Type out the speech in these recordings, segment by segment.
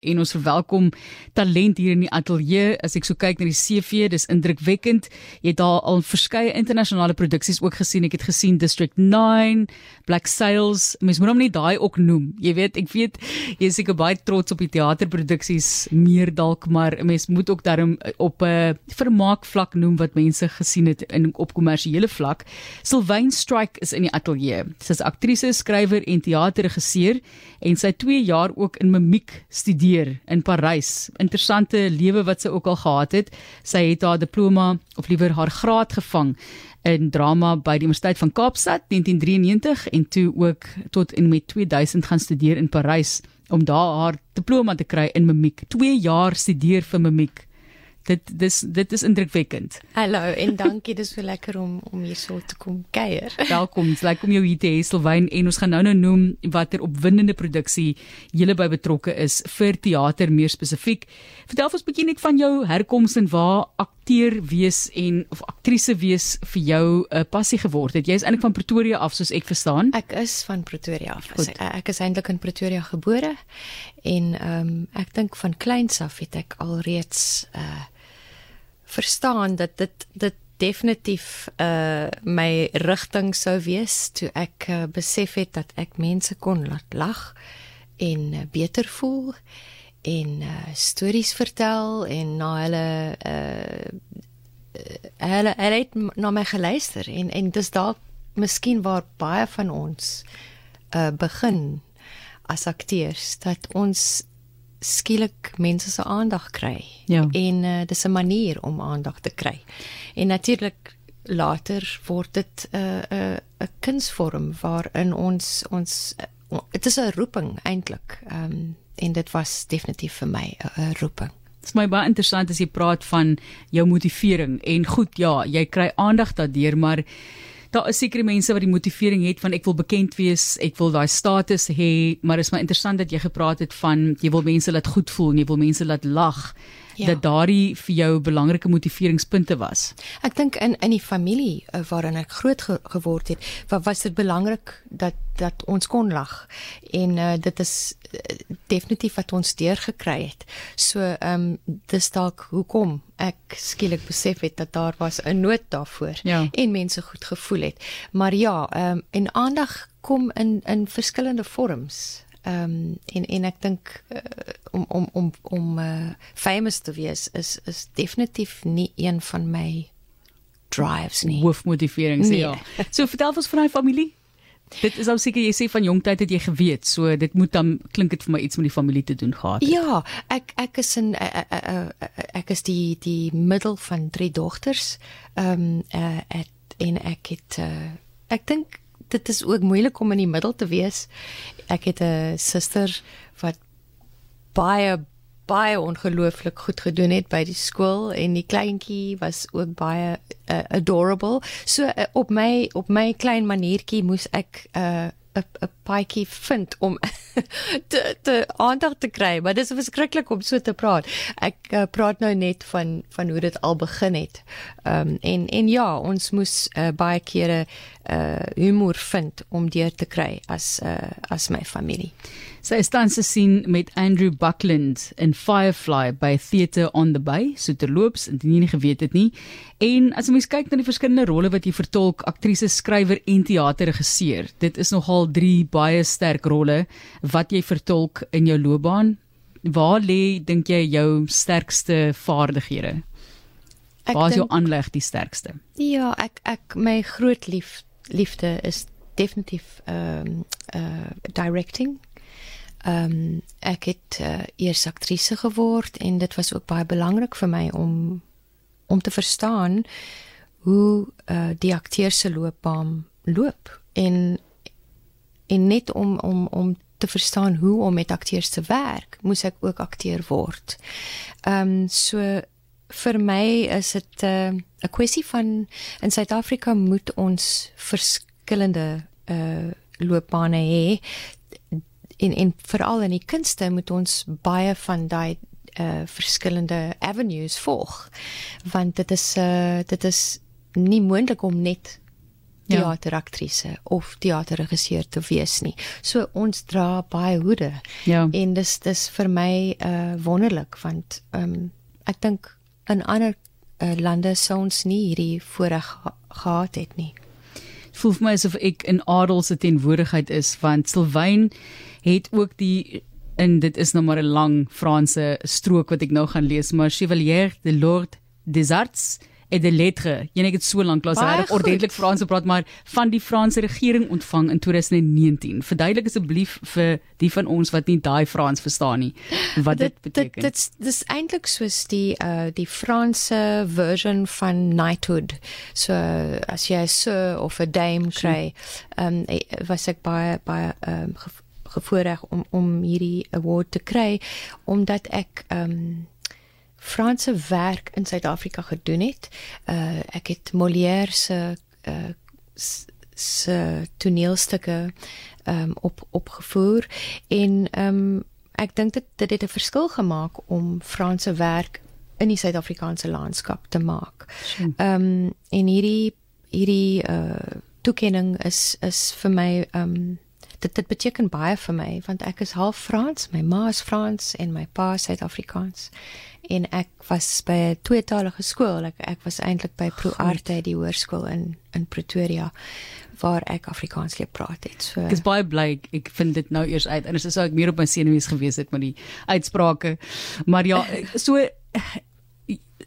en ons verwelkom talent hier in die ateljee. As ek so kyk na die CV, dis indrukwekkend. Jy het daar al verskeie internasionale produksies ook gesien. Ek het gesien District 9, Black Sails. Mens moet hom net daai ook noem. Jy weet, ek weet jy is seker baie trots op die teaterproduksies meer dalk, maar mens moet ook daarom op 'n uh, vermaak vlak noem wat mense gesien het in op kommersiële vlak. Sylvain Strike is in die ateljee. Sy's aktrise, skrywer en teaterregisseur en sy 2 jaar ook in mimiek studeer studeer in Parys. Interessante lewe wat sy ook al gehad het. Sy het haar diploma of liewer haar graad gevang in drama by die Universiteit van Kaapstad 1993 en toe ook tot en met 2000 gaan studeer in Parys om daar haar diploma te kry in mimiek. 2 jaar studeer vir mimiek dit dis dit is indrukwekkend. Hallo en dankie, dis so lekker om om hier so te kom kuier. Welkom, dis lekker om jou hier te hê, Silwyn en ons gaan nou nou noem watter opwindende produksie julle by betrokke is vir teater meer spesifiek. Vertel ons 'n bietjie net van jou herkoms en waar akteur wees en of aktrise wees vir jou 'n uh, passie geword het. Jy is eintlik van Pretoria af soos ek verstaan. Ek is van Pretoria af. Ek, ek is eintlik in Pretoria gebore en ehm um, ek dink van kleins af het ek alreeds uh verstaan dat dit dit definitief uh my rigting sou wees toe ek uh, besef het dat ek mense kon laat lag en uh, beter voel en uh stories vertel en na hulle uh hulle hulle het na my geluister en en dis dalk miskien waar baie van ons uh begin as akteurs dat ons skielik mense se aandag kry. Ja. En uh, dis 'n manier om aandag te kry. En natuurlik later word dit 'n uh, 'n uh, 'n kunsvorm waarin ons ons dit is 'n roeping eintlik. Ehm um, en dit was definitief vir my 'n roeping. Dit is my baie interessant as jy praat van jou motivering en goed ja, jy kry aandag daardeur maar daar is sekere mense wat die motivering het van ek wil bekend wees, ek wil daai status hê, maar is maar interessant dat jy gepraat het van jy wil mense laat goed voel, jy wil mense laat lag ja. dat daardie vir jou belangrike motiveringspunte was. Ek dink in in die familie uh, waarin ek groot ge geword het, wa was dit belangrik dat dat ons kon lag. En uh, dit is uh, definitief wat ons deurgekry het. So ehm um, dis dalk hoekom ek skielik besef het dat daar was 'n nood daarvoor ja. en mense goed gevoel het. Maar ja, ehm um, en aandag kom in in verskillende vorms. Ehm um, en en ek dink uh, om om om om uh, famous te wees is is definitief nie een van my drives nie. Hoofmotivering sê nee. ja. So vertel ons van daai familie. Dit is al seker jy sê van jong tyd het jy geweet, so dit moet dan klink dit vir my iets met die familie te doen gehad het. Ja, ek ek is in uh, uh, uh, ek is die die middel van drie dogters. Ehm um, uh, en ek het uh, ek dink dit is ook moeilik om in die middel te wees. Ek het 'n suster wat baie baie ongelooflik goed gedoen het by die skool en die kleintjie was ook baie uh, adorable. So uh, op my op my klein maniertjie moes ek 'n uh, 'n paadjie vind om te te aandag te kry, maar dis verskriklik om so te praat. Ek uh, praat nou net van van hoe dit al begin het. Ehm um, en en ja, ons moes uh, baie kere uh humor vind om deur te kry as uh as my familie. Sy is tans te sien met Andrew Buckland in Firefly by Theatre on the Bay, so terloops, indien jy nie geweet het nie. En as jy mens kyk na die verskillende rolle wat jy vertolk, aktrise, skrywer en teaterregisseur, dit is nogal drie baie sterk rolle wat jy vertolk in jou loopbaan. Waar lê dink jy jou sterkste vaardighede? Waar is jou aanleg die sterkste? Ja, ek ek my groot lief liefde is definitief ehm um, uh directing Ehm um, ek het uh, eers aktrise geword en dit was ook baie belangrik vir my om om te verstaan hoe uh, die akteur se loopbaan loop en en net om om om te verstaan hoe om met akteurs te werk, moes ek ook akteur word. Ehm um, so vir my is dit eh, 'n uh, kwessie van in Suid-Afrika moet ons verskillende uh loopbane hê en en veral in die kunste moet ons baie van daai uh verskillende avenues volg want dit is uh dit is nie moontlik om net teateraktrise ja. of teaterregisseur te wees nie. So ons dra baie hoede. Ja. En dis dis vir my uh wonderlik want ehm um, ek dink in ander uh, lande sou ons nie hierdie voorreg ge gehad het nie. Voel vir my asof ek in adel se teenwoordigheid is want Silwyn het ook die en dit is nou maar 'n lang Franse strook wat ek nou gaan lees maar Chevalier de l'Ordre des Arts et de lettres. Jy net so lank lank reg ordentlik Frans gepraat, maar van die Franse regering ontvang in 2019. Verduidelik asseblief vir die van ons wat nie daai Frans verstaan nie wat dit, dit beteken. Dit dit dis eintlik soos die uh die Franse version van knighthood. So as jy 'n sir of 'n dame kry, ehm um, was ek baie baie ehm um, gevoorreg om om hierdie award te kry omdat ek ehm um, Franse werk in Suid-Afrika gedoen het. Uh ek het Molière se uh se toneelstukke um, op opgevoer en um, ek dink dit dit het 'n verskil gemaak om Franse werk in die Suid-Afrikaanse landskap te maak. Um, en hierdie hierdie uh toekenning is is vir my um, dit dit beteken baie vir my want ek is half Frans, my ma is Frans en my pa is Suid-Afrikaans en ek was by 'n tweetalige skool. Ek ek was eintlik by Pro Arte die hoërskool in in Pretoria waar ek Afrikaans leer praat het. So Ek is baie bly ek vind dit nou eers uit. En as sou ek meer op my senuwees gewees het met die uitsprake. Maar ja, so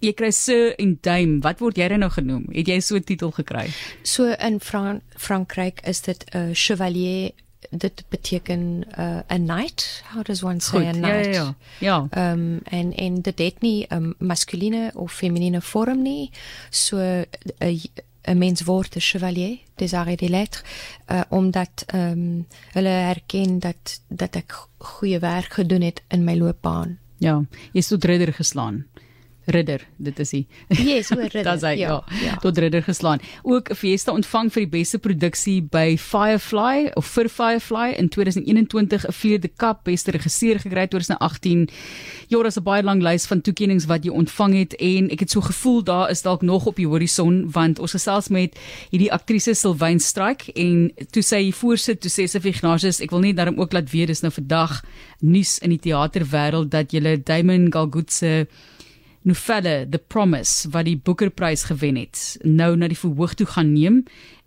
jy kry so in dame. Wat word jy nou genoem? Het jy so 'n titel gekry? So in Fran Frankryk is dit 'n uh, chevalier dit beteken uh, a knight? How does one say Goed, a knight ja ja. Ja. Um en en dit het nie 'n um, maskuline of feminine vorm nie. So 'n uh, 'n mens word 'n chevalier des arts et des lettres uh, omdat um hulle erken dat dat ek goeie werk gedoen het in my loopbaan. Ja jy is tot ridder geslaan ridder dit is hy yes oor ridder dis hy ja, ja, ja. tot ridder geslaan. Ook fiesta ontvang vir die beste produksie by Firefly of vir Firefly. In 2021 'n vierde kap beste regisseur gekry 2018 ja daar's 'n baie lang lys van toekenninge wat jy ontvang het en ek het so gevoel daar is dalk nog op die horison want ons gesels met hierdie aktrise Sylvain Strike en toe sy voorsit toe sê sy vir Ignatius ek wil net daarom ook laat weet dis nou vandag nuus in die teaterwêreld dat jy Damon Galgutse novelle The Promise wat die Booker-prys gewen het, nou na die verhoog toe gaan neem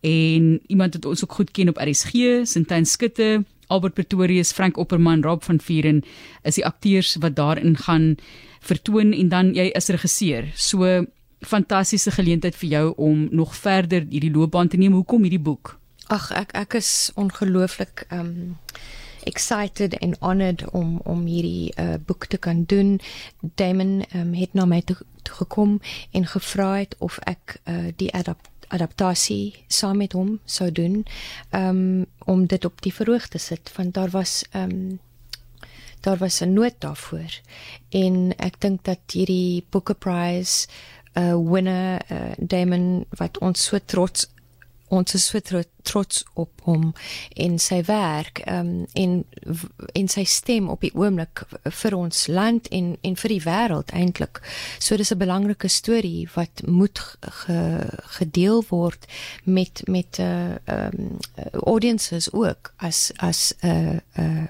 en iemand wat ons ook goed ken op RSG, Sintyn Skutte, Albert Pretorius, Frank Opperman, Rob van Vieren is die akteurs wat daarin gaan vertoon en dan jy is regisseur. So fantastiese geleentheid vir jou om nog verder hierdie loopbaan te neem. Hoekom hierdie boek? Ag ek ek is ongelooflik um excited and honored om om hierdie uh, boek te kan doen. Damon um, het na my toe, toe gekom en gevra het of ek uh, die adapt adaptasie saam met hom sou doen um, om dit op die verhoog te sit want daar was um, daar was 'n nood daarvoor en ek dink dat hierdie Booker Prize uh, winner uh, Damon wat ons so trots ons is so trots op hom en sy werk um, en en sy stem op die oomblik vir ons land en en vir die wêreld eintlik. So dis 'n belangrike storie wat moet ge, gedeel word met met uh um audiences ook as as 'n uh, uh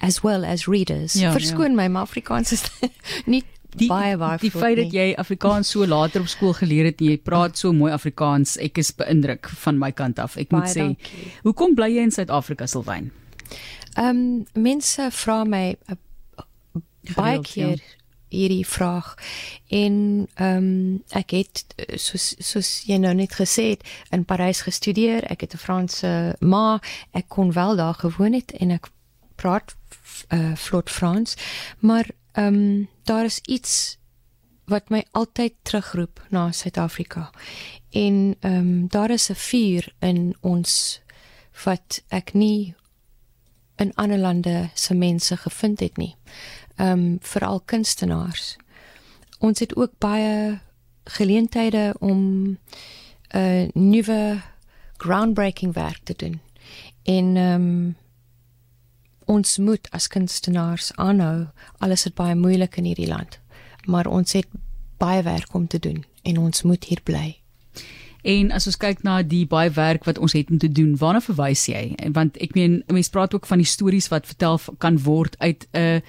as well as readers. Ja, Verskoon ja. my, maar Afrikaans is nie die, baie baie die feit dat jy Afrikaans so later op skool geleer het en jy praat so mooi Afrikaans, ek is beïndruk van my kant af. Ek baie moet sê, dankie. hoekom bly jy in Suid-Afrika, Silwyn? Ehm um, mense vra my uh, baie keer ja. hierdie vraag en ehm um, ek het soos soos jy nou net gesê het in Parys gestudeer. Ek het 'n Franse ma. Ek kon wel daar gewoon het en ek praat uh, vlot Frans, maar ehm um, daar is iets wat my altyd terugroep na Suid-Afrika. En ehm um, daar is 'n vuur in ons wat ek nie in ander lande se mense gevind het nie. Ehm um, veral kunstenaars. Ons het ook baie geleenthede om 'n uh, nuwe groundbreaking werk te doen. En ehm um, ons moet as kunstenaars aanhou. Alles is baie moeilik in hierdie land, maar ons het baie werk om te doen en ons moet hier bly. En as ons kyk na die baie werk wat ons het om te doen, waarna verwys jy? Want ek meen mense praat ook van die stories wat vertel kan word uit 'n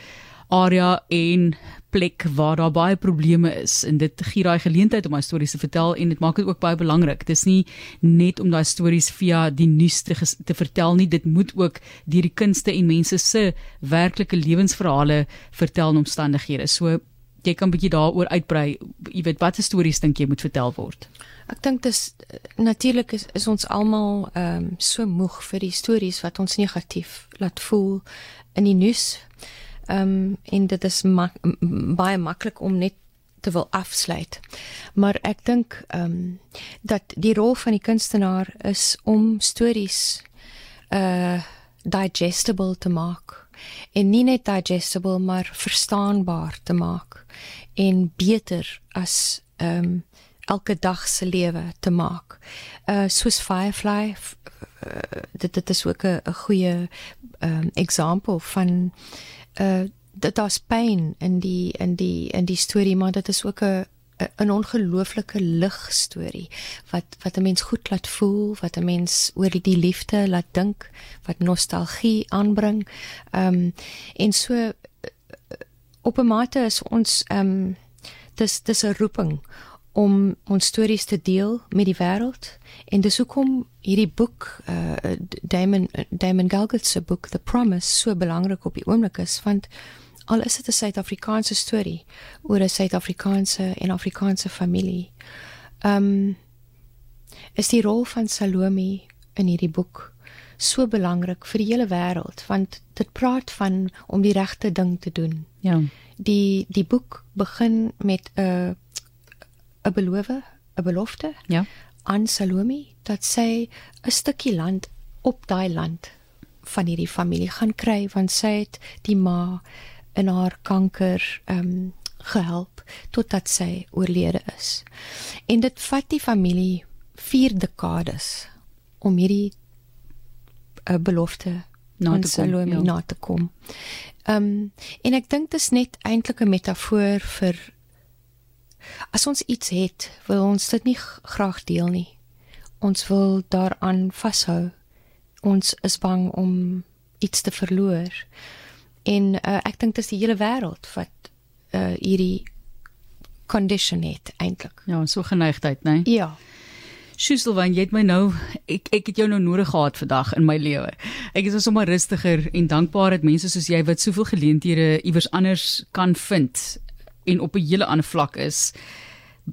area en plek waar daar baie probleme is en dit gee daai geleentheid om daai stories te vertel en dit maak dit ook baie belangrik. Dis nie net om daai stories via die nuus te, te vertel nie, dit moet ook deur die kunste en mense se werklike lewensverhale vertel en omstandighede. So jy kan bietjie daaroor uitbrei. Jy weet watter stories dink jy moet vertel word? Ek dink dis natuurlik is, is ons almal ehm um, so moeg vir die stories wat ons negatief laat voel in die nuus. Ehm um, en dit is mak baie maklik om net te wil afsluit. Maar ek dink ehm um, dat die rol van die kunstenaar is om stories uh digestible te maak en nie net digestible maar verstaanbaar te maak en beter as ehm um, elke dag se lewe te maak. Uh soos Firefly uh, dit dit is ook 'n goeie um, voorbeeld van uh dit daar's pyn in die in die in die storie maar dit is ook 'n 'n ongelooflike lig storie wat wat 'n mens goed laat voel, wat 'n mens oor die liefde laat dink, wat nostalgie aanbring. Um, en so op 'n mate is ons um, dis dis 'n roeping om ons stories te deel met die wêreld en dis hoekom hierdie boek uh, Damon Damon Galgut se boek The Promise so belangrik op die oomblik is want al is dit 'n Suid-Afrikaanse storie oor 'n Suid-Afrikaanse en Afrikaanse familie. Ehm um, is die rol van Salome in hierdie boek so belangrik vir die hele wêreld want dit praat van om die regte ding te doen. Ja. Die die boek begin met 'n 'n belowe, 'n belofte. Ja. aan Salome dat sy 'n stukkie land op daai land van hierdie familie gaan kry want sy het die ma in haar kanker ehm um, gehelp totdat sy oorlede is. En dit vat die familie 4 dekades om hierdie 'n uh, belofte na te kom, ja. na te kom. Ehm um, en ek dink dit is net eintlik 'n metafoor vir as ons iets het, wil ons dit nie graag deel nie. Ons wil daaraan vashou. Ons is bang om iets te verloor en uh, ek dink dit is die hele wêreld wat uh, hierdie condition het eintlik. Ja, so geneigtheid, né? Nee? Ja. Sjoeselwan, jy het my nou ek ek het jou nou nodig gehad vandag in my lewe. Ek is sommer rustiger en dankbaar dat mense soos jy wat soveel geleenthede iewers anders kan vind en op 'n hele ander vlak is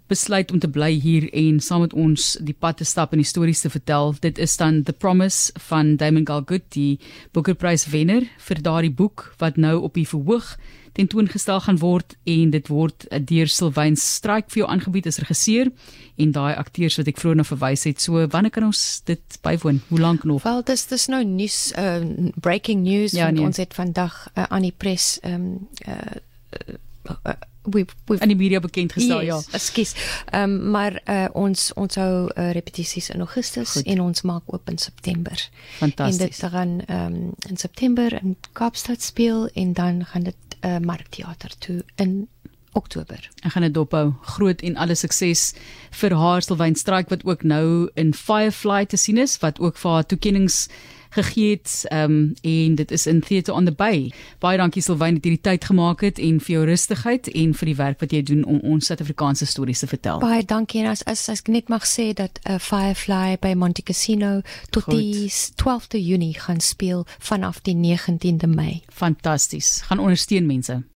besluit om te bly hier en saam met ons die pad te stap en die stories te vertel. Dit is dan The Promise van Damon Galgut, die Booker-prys wenner vir daardie boek wat nou op die verhoog tentoongestel gaan word en dit word deur Sylvain Strike vir jou aangebied as regisseur en daai akteurs wat ek vroeër na verwys het. So wanneer kan ons dit bywoon? Hoe lank nog? Wel, dis dis nou nuus uh, breaking news ja, nee. ons het vandag uh, aan die pres ehm um, uh, uh, we've we've in die media bekend gestel yes, ja. Ekskuus. Ehm um, maar uh, ons ons hou uh, repetisies in Augustus Goed. en ons maak oop in September. Fantasties. En dit gaan ehm um, in September in Kaapstad speel en dan gaan dit uh, Markteater toe in Oktober. Ek gaan dit dophou. Groot en alle sukses vir haar Stilwyn Strike wat ook nou in Firefly te sien is wat ook vir haar toekenninge gegee het um, en dit is in Theatre on the Bay. Baie dankie Silwyn dat jy die tyd gemaak het en vir jou rustigheid en vir die werk wat jy doen om ons Suid-Afrikaanse stories te vertel. Baie dankie en as as, as ek net mag sê dat uh, Firefly by Monte Cassino tot Goed. die 12de Junie gaan speel vanaf die 19de Mei. Fantasties. Gaan ondersteun mense.